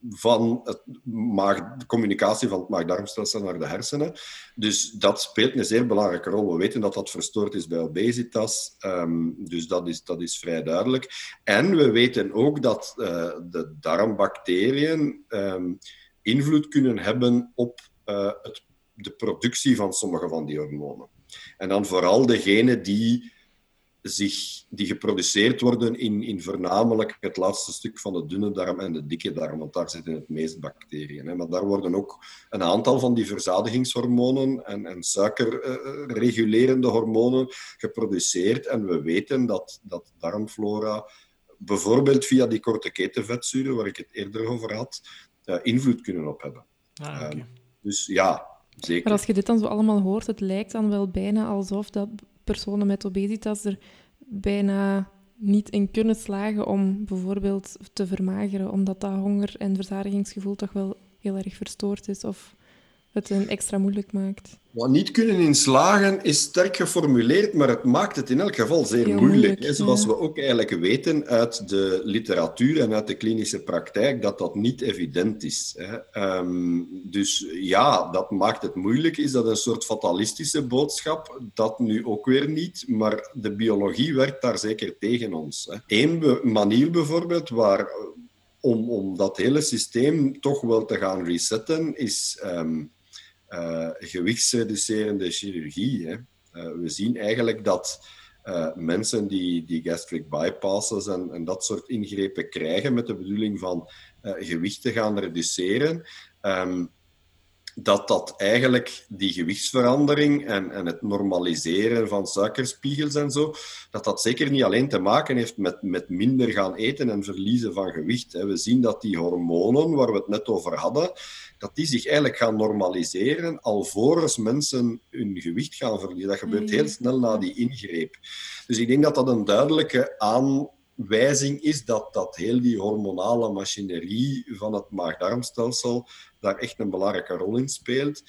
van het maag, de communicatie van het maag-darmstelsel naar de hersenen. Dus dat speelt een zeer belangrijke rol. We weten dat dat verstoord is bij obesitas, um, dus dat is, dat is vrij duidelijk. En we weten ook dat uh, de darmbacteriën um, invloed kunnen hebben op uh, het, de productie van sommige van die hormonen. En dan vooral degene die zich, die geproduceerd worden in, in voornamelijk het laatste stuk van de dunne darm en de dikke darm, want daar zitten het meest bacteriën. Hè. Maar daar worden ook een aantal van die verzadigingshormonen en, en suikerregulerende hormonen geproduceerd. En we weten dat, dat darmflora, bijvoorbeeld via die korte ketenvetzuren, waar ik het eerder over had, uh, invloed kunnen op hebben. Ah, okay. uh, dus ja, Zeker. Maar als je dit dan zo allemaal hoort, het lijkt dan wel bijna alsof dat personen met obesitas er bijna niet in kunnen slagen om bijvoorbeeld te vermageren, omdat dat honger- en verzadigingsgevoel toch wel heel erg verstoord is of het een extra moeilijk maakt. Wat niet kunnen inslagen is sterk geformuleerd, maar het maakt het in elk geval zeer moeilijk. moeilijk zoals we ook eigenlijk weten uit de literatuur en uit de klinische praktijk, dat dat niet evident is. Hè. Um, dus ja, dat maakt het moeilijk. Is dat een soort fatalistische boodschap? Dat nu ook weer niet, maar de biologie werkt daar zeker tegen ons. Eén manier bijvoorbeeld waar om, om dat hele systeem toch wel te gaan resetten, is um, uh, gewichtsreducerende chirurgie. Hè. Uh, we zien eigenlijk dat uh, mensen die, die gastric bypasses en, en, dat soort ingrepen krijgen met de bedoeling van gewicht te gaan reduceren, um, dat dat eigenlijk die gewichtsverandering en, en het normaliseren van suikerspiegels en zo, dat dat zeker niet alleen te maken heeft met, met minder gaan eten en verliezen van gewicht. We zien dat die hormonen, waar we het net over hadden, dat die zich eigenlijk gaan normaliseren alvorens mensen hun gewicht gaan verliezen. Dat gebeurt heel snel na die ingreep. Dus ik denk dat dat een duidelijke aanwijzing is dat, dat heel die hormonale machinerie van het maag-darmstelsel daar echt een belangrijke rol in speelt.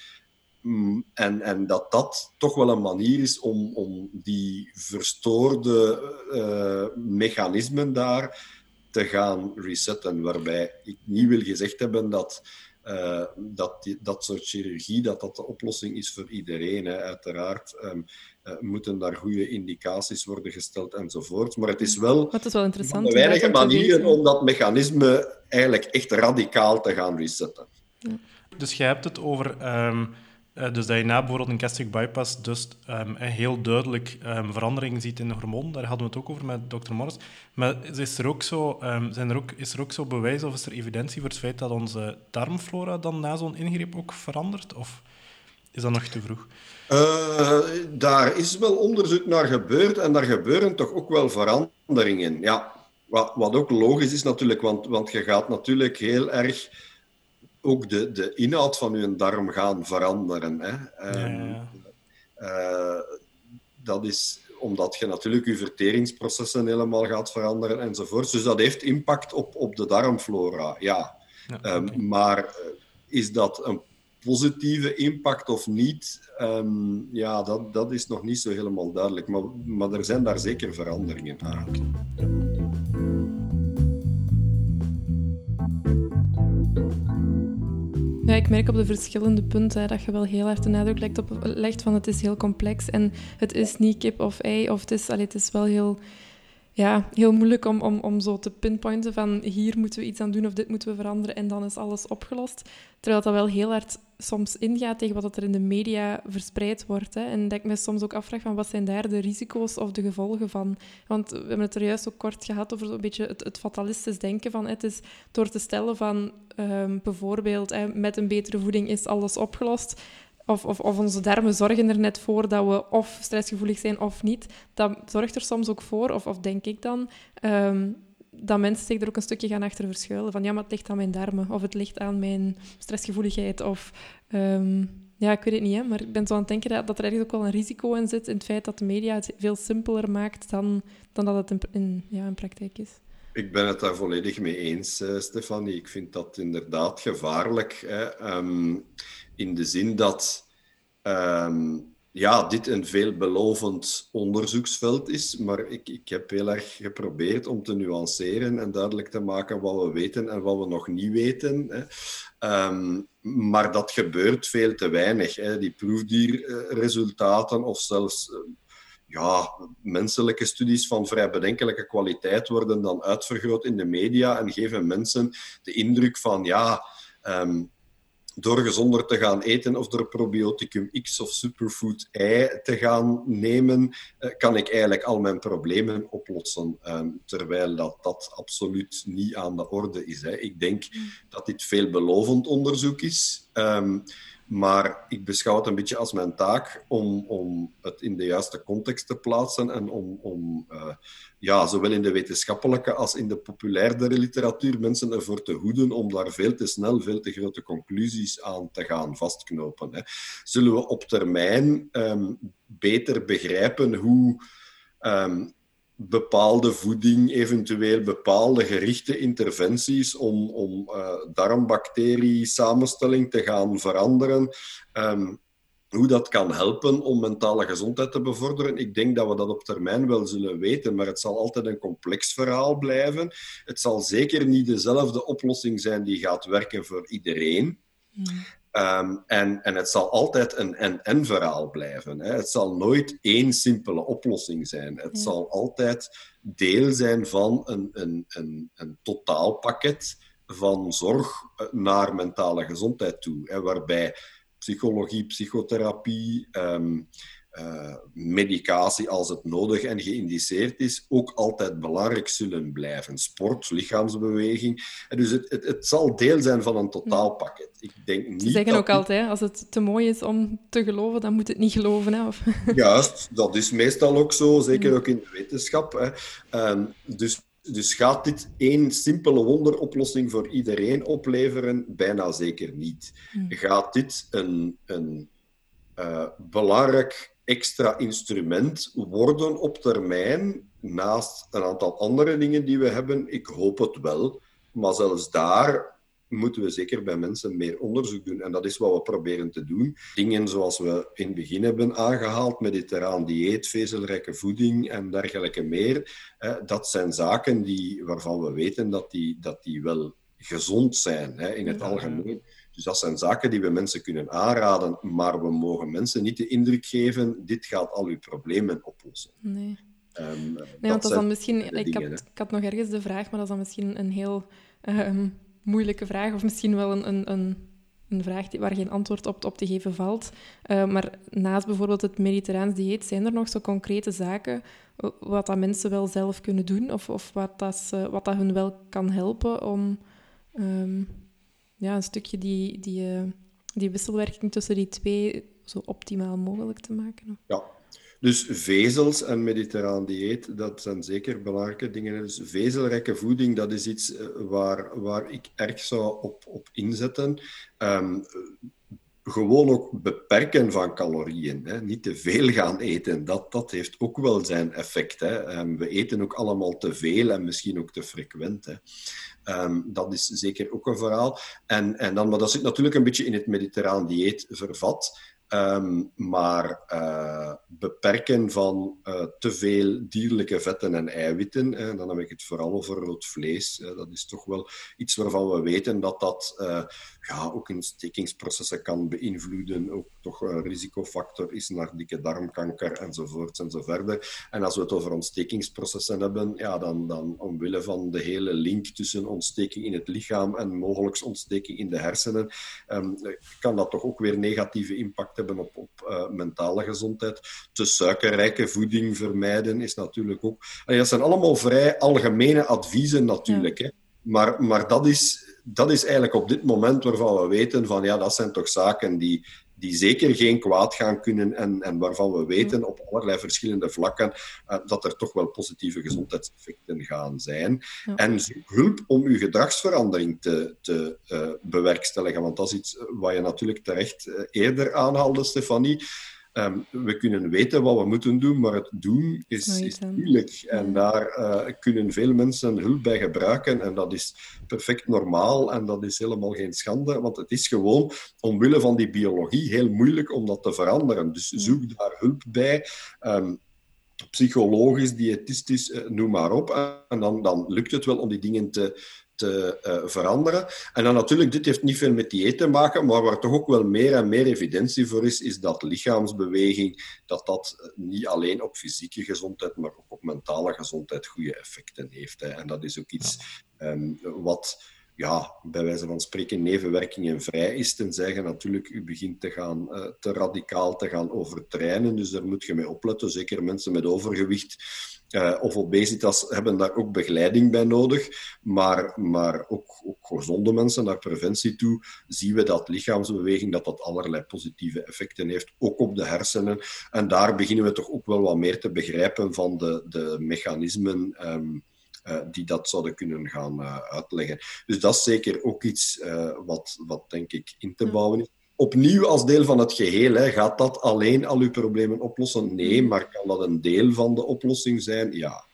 Mm, en, en dat dat toch wel een manier is om, om die verstoorde uh, mechanismen daar te gaan resetten. Waarbij ik niet wil gezegd hebben dat uh, dat dat soort chirurgie dat dat de oplossing is voor iedereen. Hè. Uiteraard um, uh, moeten daar goede indicaties worden gesteld enzovoort. Maar het is wel, Wat is wel interessant, de weinige manieren om dat mechanisme eigenlijk echt radicaal te gaan resetten. Ja. Dus je hebt het over um, uh, dus dat je na bijvoorbeeld een gastric bypass dus um, heel duidelijk um, verandering ziet in de hormoon. Daar hadden we het ook over met dokter Morris. Maar is er, ook zo, zijn er ook, is er ook zo bewijs of is er evidentie voor het feit dat onze darmflora dan na zo'n ingreep ook verandert? Of is dat nog te vroeg? Uh, daar is wel onderzoek naar gebeurd en daar gebeuren toch ook wel veranderingen. Ja, wat, wat ook logisch is natuurlijk, want, want je gaat natuurlijk heel erg ook de, de inhoud van je darm gaan veranderen. Hè. Um, ja, ja. Uh, dat is omdat je natuurlijk je verteringsprocessen helemaal gaat veranderen enzovoort. Dus dat heeft impact op, op de darmflora, ja. ja um, okay. Maar uh, is dat een positieve impact of niet? Um, ja, dat, dat is nog niet zo helemaal duidelijk. Maar, maar er zijn daar zeker veranderingen aan. Okay. Ja, ik merk op de verschillende punten dat je wel heel hard de nadruk legt, op, legt van het is heel complex en het is niet kip of ei, of het is, allee, het is wel heel, ja, heel moeilijk om, om, om zo te pinpointen van hier moeten we iets aan doen of dit moeten we veranderen en dan is alles opgelost. Terwijl dat wel heel hard soms ingaat tegen wat er in de media verspreid wordt. Hè. En dat ik me soms ook afvraag van wat zijn daar de risico's of de gevolgen van. Want we hebben het er juist ook kort gehad over een beetje het, fatalistisch denken van het is door te stellen van um, bijvoorbeeld hè, met een betere voeding is alles opgelost. Of, of, of, onze darmen zorgen er net voor dat we of stressgevoelig zijn of niet. Dat zorgt er soms ook voor, of, of denk ik dan, um, dat mensen zich er ook een stukje gaan achter verschuilen. Van ja, maar het ligt aan mijn darmen, of het ligt aan mijn stressgevoeligheid, of... Um, ja, ik weet het niet, hè, maar ik ben zo aan het denken dat, dat er ergens ook wel een risico in zit in het feit dat de media het veel simpeler maakt dan, dan dat het in, ja, in praktijk is. Ik ben het daar volledig mee eens, uh, Stefanie. Ik vind dat inderdaad gevaarlijk. Hè. Um, in de zin dat um, ja, dit een veelbelovend onderzoeksveld is, maar ik, ik heb heel erg geprobeerd om te nuanceren en duidelijk te maken wat we weten en wat we nog niet weten. Hè. Um, maar dat gebeurt veel te weinig. Hè. Die proefdierresultaten of zelfs uh, ja, menselijke studies van vrij bedenkelijke kwaliteit worden dan uitvergroot in de media en geven mensen de indruk van ja. Um, door gezonder te gaan eten of door probioticum X of superfood Y te gaan nemen, kan ik eigenlijk al mijn problemen oplossen. Um, terwijl dat, dat absoluut niet aan de orde is. Hè. Ik denk dat dit veelbelovend onderzoek is. Maar ik beschouw het een beetje als mijn taak om, om het in de juiste context te plaatsen en om, om uh, ja, zowel in de wetenschappelijke als in de populairdere literatuur mensen ervoor te hoeden om daar veel te snel veel te grote conclusies aan te gaan vastknopen. Hè. Zullen we op termijn um, beter begrijpen hoe um, bepaalde voeding, eventueel bepaalde gerichte interventies om, om uh, te gaan veranderen. Um, hoe dat kan helpen om mentale gezondheid te bevorderen. Ik denk dat we dat op termijn wel zullen weten, maar het zal altijd een complex verhaal blijven. Het zal zeker niet dezelfde oplossing zijn die gaat werken voor iedereen. Mm. Um, en, en het zal altijd een en-en verhaal blijven. Hè. Het zal nooit één simpele oplossing zijn. Het ja. zal altijd deel zijn van een, een, een, een totaalpakket van zorg naar mentale gezondheid toe. Hè, waarbij psychologie, psychotherapie, um, uh, medicatie als het nodig en geïndiceerd is, ook altijd belangrijk zullen blijven. Sport, lichaamsbeweging. En dus het, het, het zal deel zijn van een totaalpakket. ik denk niet Ze zeggen ook altijd, als het te mooi is om te geloven, dan moet het niet geloven. Hè? Of... <laughs> Juist, dat is meestal ook zo, zeker ook in de wetenschap. Hè. Ehm, dus, dus gaat dit één simpele wonderoplossing voor iedereen opleveren? Bijna zeker niet. Gaat dit een, een uh, belangrijk extra instrument worden op termijn, naast een aantal andere dingen die we hebben? Ik hoop het wel. Maar zelfs daar moeten we zeker bij mensen meer onderzoek doen. En dat is wat we proberen te doen. Dingen zoals we in het begin hebben aangehaald, mediterraan dieet, vezelrijke voeding en dergelijke meer, dat zijn zaken die, waarvan we weten dat die, dat die wel gezond zijn hè, in het algemeen. Dus dat zijn zaken die we mensen kunnen aanraden, maar we mogen mensen niet de indruk geven, dit gaat al uw problemen oplossen. Nee. Um, nee, want dat is dan misschien... Ik had, ik had nog ergens de vraag, maar dat is dan misschien een heel um, moeilijke vraag, of misschien wel een, een, een, een vraag die, waar geen antwoord op, op te geven valt. Uh, maar naast bijvoorbeeld het mediterraans dieet, zijn er nog zo concrete zaken wat dat mensen wel zelf kunnen doen, of, of wat, dat, wat dat hun wel kan helpen om... Um, ja, een stukje die, die, uh, die wisselwerking tussen die twee zo optimaal mogelijk te maken. Ja, dus vezels en mediterraan dieet, dat zijn zeker belangrijke dingen. Dus vezelrijke voeding, dat is iets waar, waar ik erg zou op, op inzetten. Um, gewoon ook beperken van calorieën. Hè. Niet te veel gaan eten. Dat, dat heeft ook wel zijn effect. Hè. Um, we eten ook allemaal te veel en misschien ook te frequent. Hè. Um, dat is zeker ook een verhaal. En, en dan, maar dat zit natuurlijk een beetje in het mediterraan dieet vervat. Um, maar uh, beperken van uh, te veel dierlijke vetten en eiwitten, en dan heb ik het vooral over rood vlees. dat is toch wel iets waarvan we weten dat dat ja, ook ontstekingsprocessen kan beïnvloeden, ook toch een risicofactor is naar dikke darmkanker enzovoort enzoverder. En als we het over ontstekingsprocessen hebben, ja, dan, dan omwille van de hele link tussen ontsteking in het lichaam en mogelijk ontsteking in de hersenen, um, kan dat toch ook weer negatieve impact hebben op, op uh, mentale gezondheid. Te suikerrijke voeding vermijden is natuurlijk ook... En dat zijn allemaal vrij algemene adviezen natuurlijk, ja. hè. Maar, maar dat, is, dat is eigenlijk op dit moment waarvan we weten van ja, dat zijn toch zaken die, die zeker geen kwaad gaan kunnen en, en waarvan we weten op allerlei verschillende vlakken uh, dat er toch wel positieve gezondheidseffecten gaan zijn. Ja. En hulp om uw gedragsverandering te, te uh, bewerkstelligen, want dat is iets wat je natuurlijk terecht eerder aanhaalde, Stefanie. Um, we kunnen weten wat we moeten doen, maar het doen is, is moeilijk. En daar uh, kunnen veel mensen hulp bij gebruiken. En dat is perfect normaal en dat is helemaal geen schande, want het is gewoon omwille van die biologie heel moeilijk om dat te veranderen. Dus zoek daar hulp bij. Um, psychologisch, diëtistisch, noem maar op. En dan, dan lukt het wel om die dingen te, te uh, veranderen. En dan natuurlijk, dit heeft niet veel met dieet te maken, maar waar toch ook wel meer en meer evidentie voor is, is dat lichaamsbeweging, dat dat niet alleen op fysieke gezondheid, maar ook op mentale gezondheid goede effecten heeft. Hè. En dat is ook iets ja. um, wat ja, bij wijze van spreken nevenwerkingen vrij is, tenzij je natuurlijk u begint te gaan uh, te radicaal te gaan overtrainen. Dus daar moet je mee opletten. Zeker mensen met overgewicht uh, of obesitas hebben daar ook begeleiding bij nodig. Maar, maar ook, ook gezonde mensen naar preventie toe zien we dat lichaamsbeweging dat dat allerlei positieve effecten heeft, ook op de hersenen. En daar beginnen we toch ook wel wat meer te begrijpen van de, de mechanismen uh, die dat zouden kunnen gaan uh, uitleggen. Dus dat is zeker ook iets uh, wat, wat, denk ik, in te bouwen is. Opnieuw als deel van het geheel, hè, gaat dat alleen al uw problemen oplossen? Nee, maar kan dat een deel van de oplossing zijn? Ja.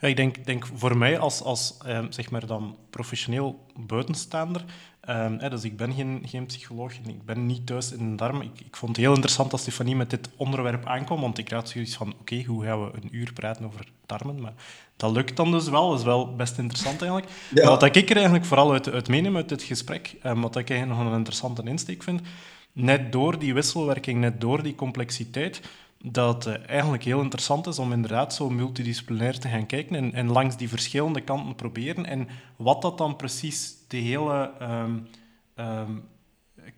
Ja, ik denk, denk voor mij als, als eh, zeg maar dan professioneel buitenstaander, um, hè, dus ik ben geen, geen psycholoog en ik ben niet thuis in de darm. Ik, ik vond het heel interessant dat Stefanie met dit onderwerp aankwam, want ik had zoiets van, oké, okay, hoe gaan we een uur praten over darmen? Maar dat lukt dan dus wel, dat is wel best interessant eigenlijk. Ja. Wat ik er eigenlijk vooral uit, uit meeneem uit dit gesprek, um, wat ik eigenlijk nog een interessante insteek vind, net door die wisselwerking, net door die complexiteit, dat het eigenlijk heel interessant is om inderdaad zo multidisciplinair te gaan kijken en, en langs die verschillende kanten proberen. En wat dat dan precies de hele um,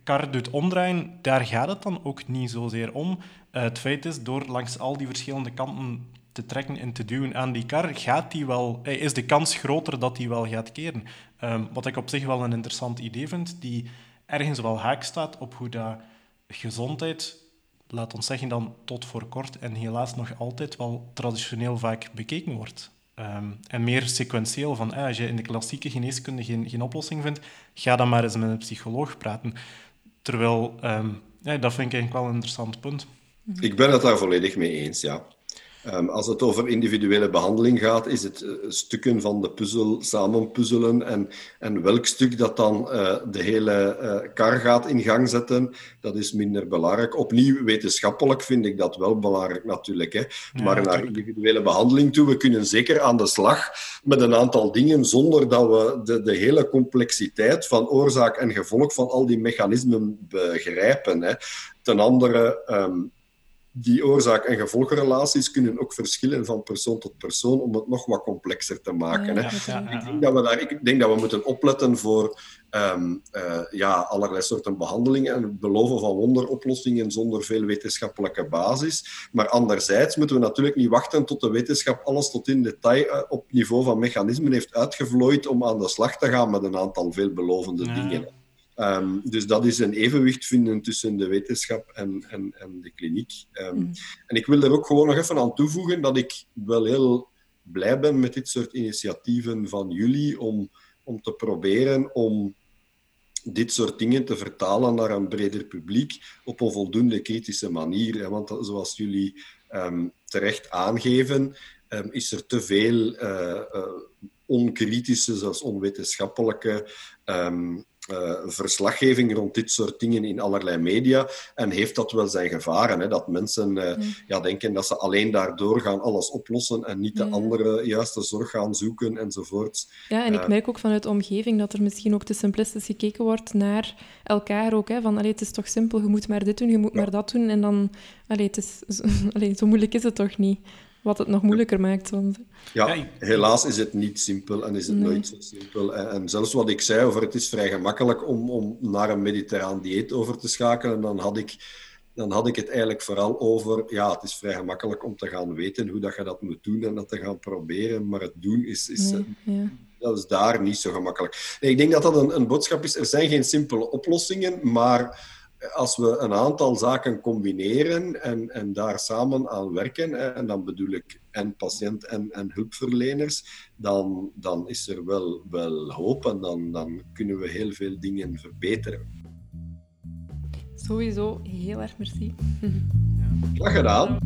kar doet omdraaien, daar gaat het dan ook niet zozeer om. Uh, het feit is, door langs al die verschillende kanten te trekken en te duwen aan die kar, gaat die wel, is de kans groter dat die wel gaat keren. Um, wat ik op zich wel een interessant idee vind, die ergens wel haak staat op hoe dat gezondheid, laat ons zeggen dan tot voor kort en helaas nog altijd wel traditioneel vaak bekeken wordt. Ehm, en meer sequentieel van, ah, als je in de klassieke geneeskunde geen, geen oplossing vindt, ga dan maar eens met een psycholoog praten. Terwijl, ehm, ja, dat vind ik eigenlijk wel een interessant punt. Ik ben het daar volledig mee eens, ja. Um, als het over individuele behandeling gaat, is het uh, stukken van de puzzel samenpuzzelen en, en welk stuk dat dan uh, de hele uh, kar gaat in gang zetten, dat is minder belangrijk. Opnieuw, wetenschappelijk vind ik dat wel belangrijk natuurlijk. Hè. Ja, maar naar individuele behandeling toe, we kunnen zeker aan de slag met een aantal dingen zonder dat we de, de hele complexiteit van oorzaak en gevolg van al die mechanismen begrijpen. Hè. Ten andere, um, die oorzaak- en gevolgrelaties kunnen ook verschillen van persoon tot persoon om het nog wat complexer te maken. hè. Ik, denk dat we daar, ik denk dat we moeten opletten voor um, uh, ja, allerlei soorten behandelingen en het beloven van wonderoplossingen zonder veel wetenschappelijke basis. Maar anderzijds moeten we natuurlijk niet wachten tot de wetenschap alles tot in detail uh, op niveau van mechanismen heeft uitgevlooid om aan de slag te gaan met een aantal veelbelovende dingen. Um, dus dat is een evenwicht vinden tussen de wetenschap en, en, en de kliniek. Um, mm. En ik wil er ook gewoon nog even aan toevoegen dat ik wel heel blij ben met dit soort initiatieven van jullie om, om te proberen om dit soort dingen te vertalen naar een breder publiek op een voldoende kritische manier. Want zoals jullie um, terecht aangeven, is er te veel uh, uh, onkritische, zelfs onwetenschappelijke uh, verslaggeving rond dit soort dingen in allerlei media. En heeft dat wel zijn gevaren. Hè? Dat mensen uh, mm. ja, denken dat ze alleen daardoor gaan alles oplossen en niet de ja. andere juiste zorg gaan zoeken enzovoort. Ja, en ik uh, merk ook vanuit de omgeving dat er misschien ook te simplistisch gekeken wordt naar elkaar ook. Hè? Van, allee, het is toch simpel, je moet maar dit doen, je moet ja. maar dat doen. En dan, allee, het is, <laughs> allee, zo moeilijk is het toch niet? Wat het nog moeilijker maakt soms. Ja, helaas is het niet simpel en is het nee. nooit zo simpel. En, en, zelfs wat ik zei over het is vrij gemakkelijk om, om naar een mediterraan dieet over te schakelen, dan had ik dan had ik het eigenlijk vooral over, ja, het is vrij gemakkelijk om te gaan weten hoe dat je dat moet doen en dat te gaan proberen, maar het doen is, is, nee, ja. dat is daar niet zo gemakkelijk. Nee, ik denk dat dat een, een boodschap is. Er zijn geen simpele oplossingen, maar als we een aantal zaken combineren en, en daar samen aan werken, en dan bedoel ik en patiënt en, en hulpverleners, dan, dan is er wel, wel hoop en dan, dan kunnen we heel veel dingen verbeteren. Sowieso heel erg merci. Graag gedaan.